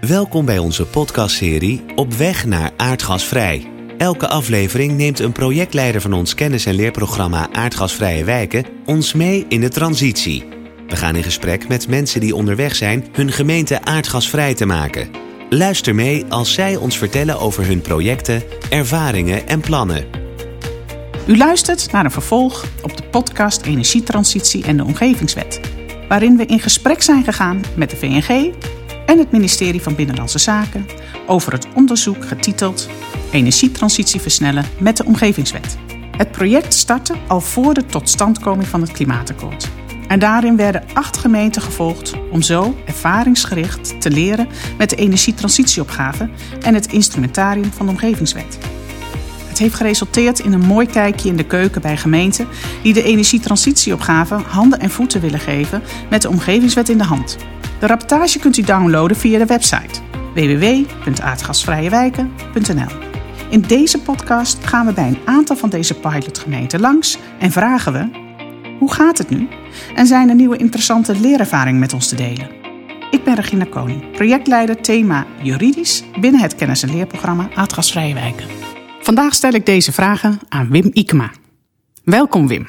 Welkom bij onze podcastserie Op weg naar aardgasvrij. Elke aflevering neemt een projectleider van ons kennis- en leerprogramma Aardgasvrije Wijken ons mee in de transitie. We gaan in gesprek met mensen die onderweg zijn hun gemeente aardgasvrij te maken. Luister mee als zij ons vertellen over hun projecten, ervaringen en plannen. U luistert naar een vervolg op de podcast Energietransitie en de Omgevingswet, waarin we in gesprek zijn gegaan met de VNG en het ministerie van Binnenlandse Zaken over het onderzoek getiteld Energietransitie versnellen met de Omgevingswet. Het project startte al voor de totstandkoming van het Klimaatakkoord. En daarin werden acht gemeenten gevolgd om zo ervaringsgericht te leren met de energietransitieopgave en het instrumentarium van de Omgevingswet. Het heeft geresulteerd in een mooi kijkje in de keuken bij gemeenten die de energietransitieopgave handen en voeten willen geven met de Omgevingswet in de hand. De rapportage kunt u downloaden via de website www.aardgasvrijewijken.nl. In deze podcast gaan we bij een aantal van deze pilotgemeenten langs en vragen we: hoe gaat het nu? En zijn er nieuwe interessante leerervaringen met ons te delen? Ik ben Regina Koning, projectleider thema juridisch binnen het kennis- en leerprogramma Aardgasvrije Wijken. Vandaag stel ik deze vragen aan Wim Ikema. Welkom Wim.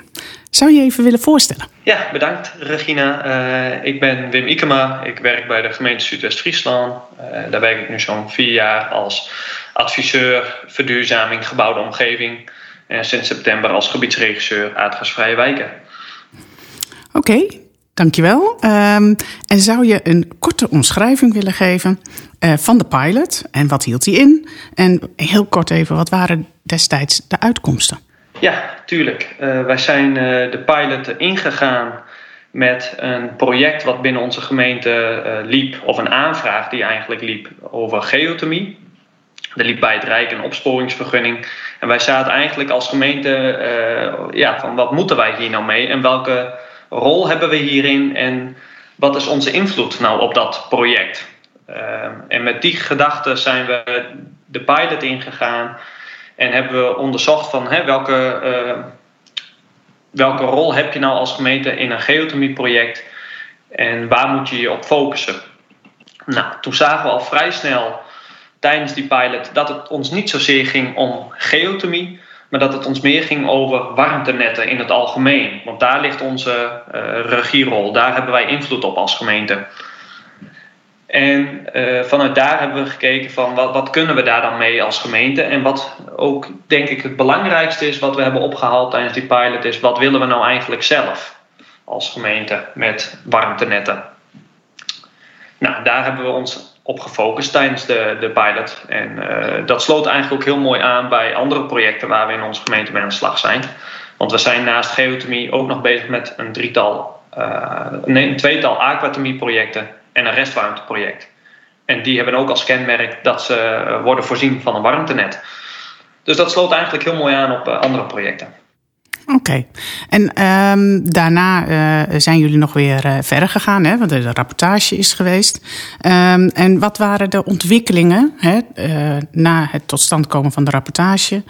Zou je je even willen voorstellen? Ja, bedankt Regina. Uh, ik ben Wim Ikema. Ik werk bij de gemeente Zuidwest-Friesland. Uh, daar werk ik nu zo'n vier jaar als adviseur verduurzaming gebouwde omgeving. En sinds september als gebiedsregisseur aardgasvrije wijken. Oké, okay, dankjewel. Um, en zou je een korte omschrijving willen geven uh, van de pilot en wat hield die in? En heel kort even, wat waren destijds de uitkomsten? Ja, tuurlijk. Uh, wij zijn uh, de pilot ingegaan met een project wat binnen onze gemeente uh, liep, of een aanvraag die eigenlijk liep over geothermie. Er liep bij het Rijk een opsporingsvergunning. En wij zaten eigenlijk als gemeente ja, van wat moeten wij hier nou mee en welke rol hebben we hierin en wat is onze invloed nou op dat project. en met die gedachten zijn we de pilot ingegaan. En hebben we onderzocht van hè, welke, uh, welke rol heb je nou als gemeente in een geothermieproject en waar moet je je op focussen. Nou, toen zagen we al vrij snel tijdens die pilot dat het ons niet zozeer ging om geothermie, maar dat het ons meer ging over warmtenetten in het algemeen. Want daar ligt onze uh, regierol, daar hebben wij invloed op als gemeente. En uh, vanuit daar hebben we gekeken van wat, wat, kunnen we daar dan mee als gemeente. En wat ook denk ik het belangrijkste is wat we hebben opgehaald tijdens die pilot is wat willen we nou eigenlijk zelf als gemeente met warmtenetten. Nou, daar hebben we ons op gefocust tijdens de, de pilot. En uh, dat sloot eigenlijk ook heel mooi aan bij andere projecten waar we in onze gemeente mee aan de slag zijn. Want we zijn naast geothermie ook nog bezig met een drietal, nee, een tweetal aquatermie projecten en een restwarmteproject. En die hebben ook als kenmerk dat ze worden voorzien van een warmtenet. Dus dat sloot eigenlijk heel mooi aan op andere projecten. Oké, en um, daarna uh, zijn jullie nog weer verder gegaan, hè? want de rapportage is geweest. Um, en wat waren de ontwikkelingen hè, na het tot stand komen van de rapportage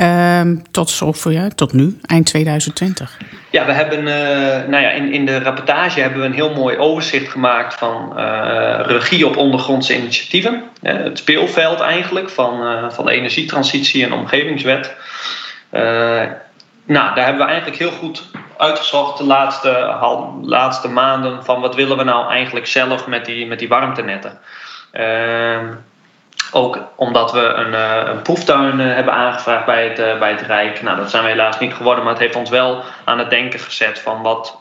um, tot, zover, tot nu, eind 2020? Ja, we hebben nou ja, in, in de rapportage hebben we een heel mooi overzicht gemaakt van regie op ondergrondse initiatieven. het speelveld eigenlijk van, van de energietransitie en omgevingswet. Nou, daar hebben we eigenlijk heel goed uitgezocht de laatste, laatste maanden van wat willen we nou eigenlijk zelf met die, met die warmtenetten. Ook omdat we een, uh, een proeftuin uh, hebben aangevraagd bij het, uh, bij het Rijk. Nou, dat zijn we helaas niet geworden, maar het heeft ons wel aan het denken gezet van wat,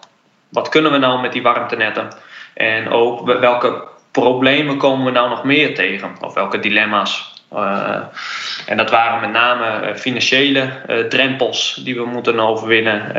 wat kunnen we nou met die warmtenetten. En ook welke problemen komen we nou nog meer tegen, of welke dilemma's. En dat waren met name financiële drempels die we moeten overwinnen,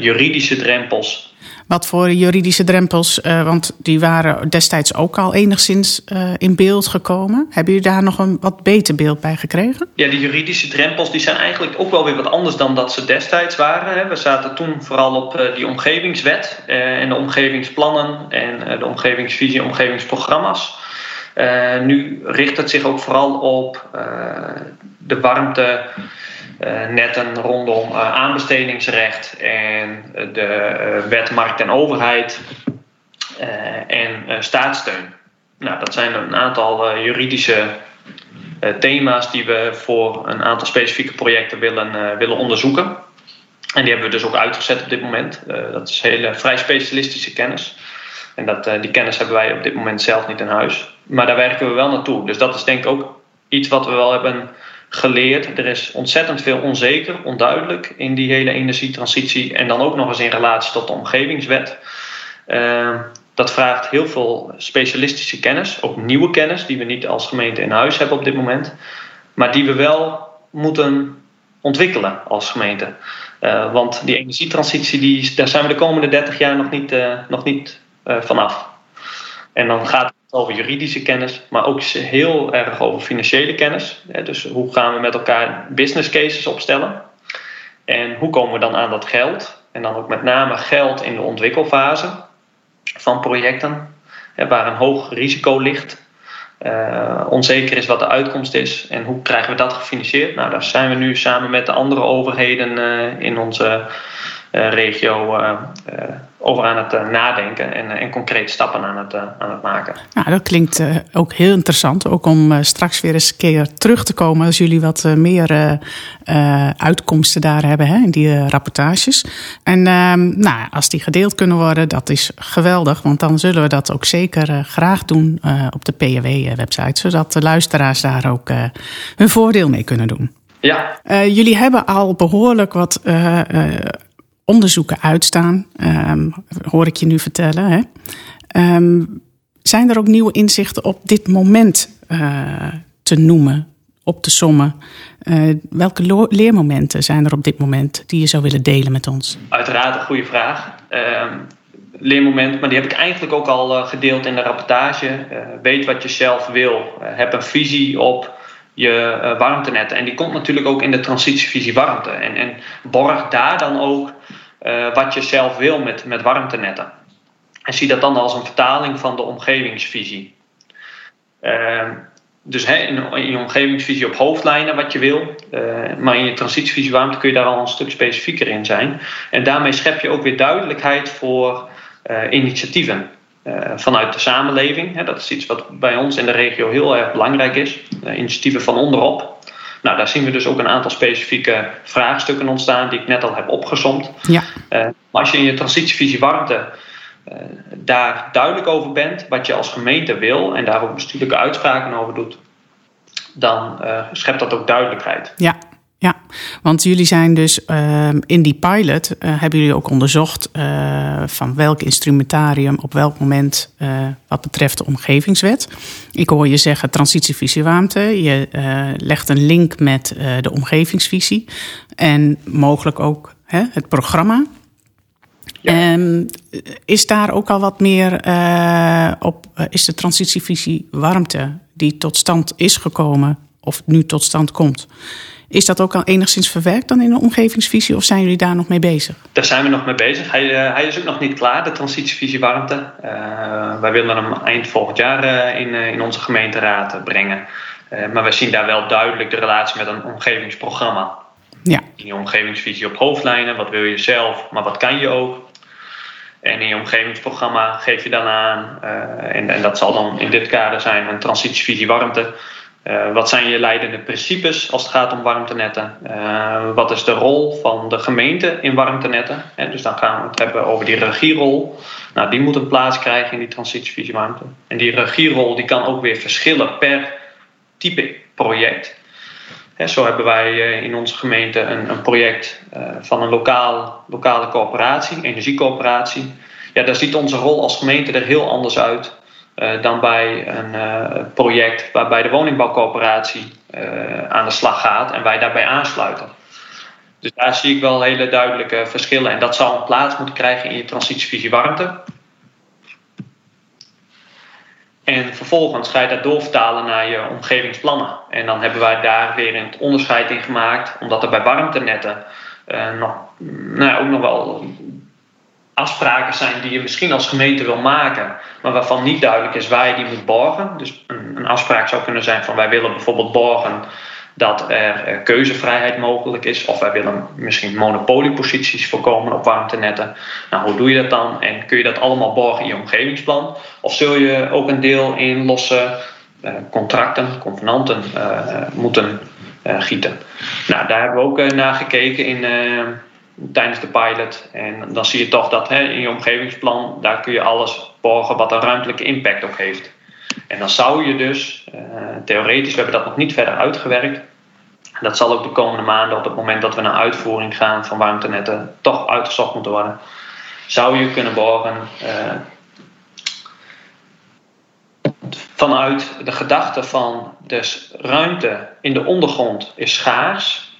juridische drempels. Wat voor juridische drempels? want die waren destijds ook al enigszins in beeld gekomen. Hebben jullie daar nog een wat beter beeld bij gekregen? Ja, die juridische drempels die zijn eigenlijk ook wel weer wat anders dan dat ze destijds waren. Hè. We zaten toen vooral op die omgevingswet en de omgevingsplannen en de omgevingsvisie, omgevingsprogramma's. Nu richt het zich ook vooral op de warmtenetten uh, rondom aanbestedingsrecht en de wet markt en overheid en staatssteun. Nou, dat zijn een aantal juridische thema's die we voor een aantal specifieke projecten willen, willen onderzoeken. En die hebben we dus ook uitgezet op dit moment. dat is hele vrij specialistische kennis. En dat, die kennis hebben wij op dit moment zelf niet in huis. Maar daar werken we wel naartoe. Dus dat is denk ik ook iets wat we wel hebben geleerd. Er is ontzettend veel onzeker, onduidelijk in die hele energietransitie. En dan ook nog eens in relatie tot de omgevingswet. Uh, dat vraagt heel veel specialistische kennis, ook nieuwe kennis, die we niet als gemeente in huis hebben op dit moment. Maar die we wel moeten ontwikkelen als gemeente. Uh, want die energietransitie, die, daar zijn we de komende 30 jaar nog niet, uh, nog niet vanaf. En dan gaat over juridische kennis, maar ook heel erg over financiële kennis. Dus hoe gaan we met elkaar business cases opstellen? En hoe komen we dan aan dat geld? En dan ook met name geld in de ontwikkelfase van projecten, waar een hoog risico ligt. Uh, onzeker is wat de uitkomst is en hoe krijgen we dat gefinancierd? Nou, daar zijn we nu samen met de andere overheden uh, in onze regio over aan het uh, nadenken en, en concrete stappen aan het, aan het maken. Nou, dat klinkt ook heel interessant. Ook om straks weer eens een keer terug te komen als jullie wat meer uitkomsten daar hebben hè, in die rapportages. En ehm, nou, als die gedeeld kunnen worden, dat is geweldig. Want dan zullen we dat ook zeker graag doen op de PAW-website. Zodat de luisteraars daar ook hun voordeel mee kunnen doen. Ja. jullie hebben al behoorlijk wat onderzoeken uitstaan, um, hoor ik je nu vertellen. Hè? Um, zijn er ook nieuwe inzichten op dit moment uh, te noemen, op te sommen? Uh, welke leermomenten zijn er op dit moment die je zou willen delen met ons? Uiteraard een goede vraag. Uh, leermoment, maar die heb ik eigenlijk ook al uh, gedeeld in de rapportage. Weet wat je zelf wil. Heb een visie op je warmtenetten. En die komt natuurlijk ook in de transitievisie warmte. En, en borg daar dan ook uh, wat je zelf wil met, met warmtenetten. En zie dat dan als een vertaling van de omgevingsvisie. Uh, dus he, in, je omgevingsvisie op hoofdlijnen wat je wil. Uh, maar in je transitievisie warmte kun je daar al een stuk specifieker in zijn. En daarmee schep je ook weer duidelijkheid voor uh, initiatieven. vanuit de samenleving. dat is iets wat bij ons in de regio heel erg belangrijk is. initiatieven van onderop. Nou, daar zien we dus ook een aantal specifieke vraagstukken ontstaan die ik net al heb opgesomd. Ja. Maar als je in je transitievisie warmte uh, daar duidelijk over bent, wat je als gemeente wil en daar ook bestuurlijke uitspraken over doet, dan uh, schept dat ook duidelijkheid. Ja, ja, want jullie zijn dus uh, in die pilot, hebben jullie ook onderzocht van welk instrumentarium op welk moment wat betreft de omgevingswet. Ik hoor je zeggen transitievisie warmte. Je legt een link met de omgevingsvisie en mogelijk ook hè, het programma. Ja. Um, is daar ook al wat meer op, is de transitievisie warmte die tot stand is gekomen of nu tot stand komt? Is dat ook al enigszins verwerkt dan in de omgevingsvisie of zijn jullie daar nog mee bezig? Daar zijn we nog mee bezig. Hij, uh, hij is ook nog niet klaar, de transitievisie warmte. Wij willen hem eind volgend jaar in, in onze gemeenteraad brengen. maar we zien daar wel duidelijk de relatie met een omgevingsprogramma. Ja. In je omgevingsvisie op hoofdlijnen, wat wil je zelf, maar wat kan je ook? En in je omgevingsprogramma geef je dan aan, en, en dat zal dan in dit kader zijn, een transitievisie warmte. Uh, wat zijn je leidende principes als het gaat om warmtenetten? Uh, wat is de rol van de gemeente in warmtenetten? En dus dan gaan we het hebben over die regierol. Nou, die moet een plaats krijgen in die transitievisie warmte. En die regierol die kan ook weer verschillen per type project. Zo hebben wij uh, in onze gemeente een, een project van een lokaal, lokale coöperatie, energiecoöperatie. Ja, daar ziet onze rol als gemeente er heel anders uit uh, dan bij een project waarbij de woningbouwcoöperatie aan de slag gaat en wij daarbij aansluiten. Dus daar zie ik wel hele duidelijke verschillen. En dat zal een plaats moeten krijgen in je transitievisie warmte. En vervolgens ga je dat doorvertalen naar je omgevingsplannen. En dan hebben wij daar weer een onderscheid in gemaakt, omdat er bij warmtenetten nog, nou, ook nog wel afspraken zijn die je misschien als gemeente wil maken, maar waarvan niet duidelijk is waar je die moet borgen. Dus een afspraak zou kunnen zijn van wij willen bijvoorbeeld borgen dat er keuzevrijheid mogelijk is. Of wij willen misschien monopolieposities voorkomen op warmtenetten. Nou, hoe doe je dat dan? En kun je dat allemaal borgen in je omgevingsplan? Of zul je ook een deel in losse uh, contracten, convenanten uh, moeten gieten? Nou, daar hebben we ook naar gekeken in, tijdens de pilot. En dan zie je toch dat in je omgevingsplan, daar kun je alles borgen wat een ruimtelijke impact ook heeft. En dan zou je dus, uh, theoretisch, we hebben dat nog niet verder uitgewerkt. Dat zal ook de komende maanden, op het moment dat we naar uitvoering gaan van warmtenetten, toch uitgezocht moeten worden. Zou je kunnen borgen uh, vanuit de gedachte van dus ruimte in de ondergrond is schaars,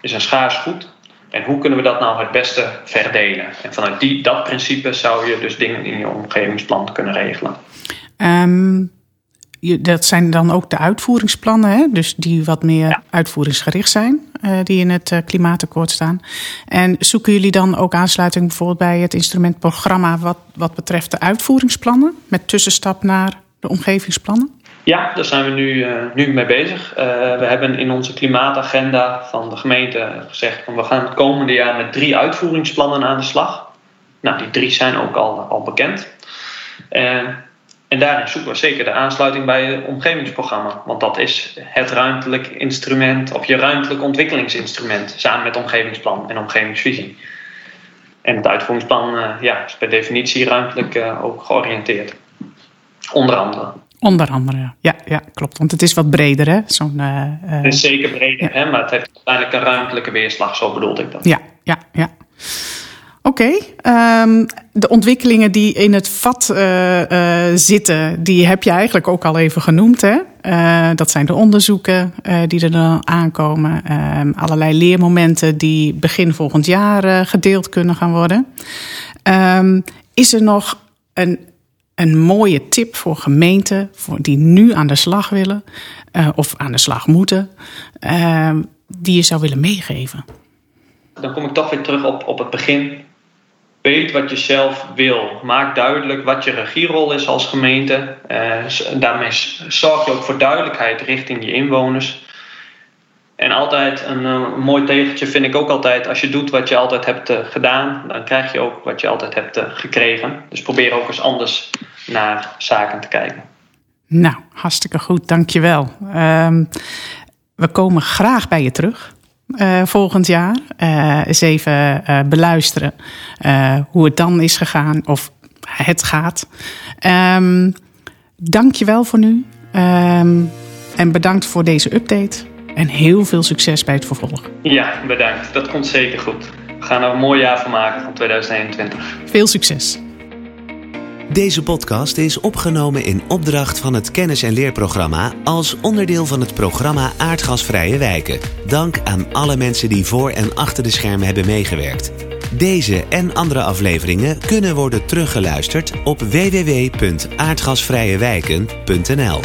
is een schaars goed. En hoe kunnen we dat nou het beste verdelen? En vanuit die, dat principe zou je dus dingen in je omgevingsplan kunnen regelen. Um, je, dat zijn dan ook de uitvoeringsplannen, hè? dus die wat meer ja. uitvoeringsgericht zijn, uh, die in het uh, klimaatakkoord staan. En zoeken jullie dan ook aansluiting bijvoorbeeld bij het instrumentprogramma wat, wat betreft de uitvoeringsplannen, met tussenstap naar de omgevingsplannen? Ja, daar zijn we nu, uh, nu mee bezig. we hebben in onze klimaatagenda van de gemeente gezegd: van we gaan het komende jaar met drie uitvoeringsplannen aan de slag. Nou, die drie zijn ook al, al bekend. En daarin zoeken we zeker de aansluiting bij het omgevingsprogramma. Want dat is het ruimtelijk instrument, of je ruimtelijk ontwikkelingsinstrument, samen met omgevingsplan en omgevingsvisie. En het uitvoeringsplan uh, ja, is per definitie ruimtelijk uh, ook georiënteerd. Onder andere. Onder andere, ja, ja klopt. Want het is wat breder, hè? Zo'n, uh, het is zeker breder, ja. hè? maar het heeft uiteindelijk een ruimtelijke weerslag, zo bedoelde ik dat. Ja, ja, ja. Oké, um, de ontwikkelingen die in het vat uh, uh, zitten, die heb je eigenlijk ook al even genoemd. Hè? Uh, dat zijn de onderzoeken die er dan aankomen. Ehm, allerlei leermomenten die begin volgend jaar gedeeld kunnen gaan worden. Um, is er nog een, een mooie tip voor gemeenten voor die nu aan de slag willen of aan de slag moeten, die je zou willen meegeven? Dan kom ik toch weer terug op, op het begin weet wat je zelf wil. Maak duidelijk wat je regierol is als gemeente. Uh, daarmee zorg je ook voor duidelijkheid richting je inwoners. En altijd een, uh, mooi tegeltje vind ik ook altijd: als je doet wat je altijd hebt uh, gedaan, dan krijg je ook wat je altijd hebt gekregen. Dus probeer ook eens anders naar zaken te kijken. Nou, hartstikke goed, dankjewel. Um, we komen graag bij je terug uh, volgend jaar. Uh, eens even uh, beluisteren hoe het dan is gegaan of het gaat. Um, Dank je wel voor nu. Um, en bedankt voor deze update. En heel veel succes bij het vervolg. Ja, bedankt. Dat komt zeker goed. We gaan er een mooi jaar van maken van 2021. Veel succes. Deze podcast is opgenomen in opdracht van het kennis- en leerprogramma als onderdeel van het programma Aardgasvrije Wijken. Dank aan alle mensen die voor en achter de schermen hebben meegewerkt. Deze en andere afleveringen kunnen worden teruggeluisterd op www.aardgasvrijewijken.nl.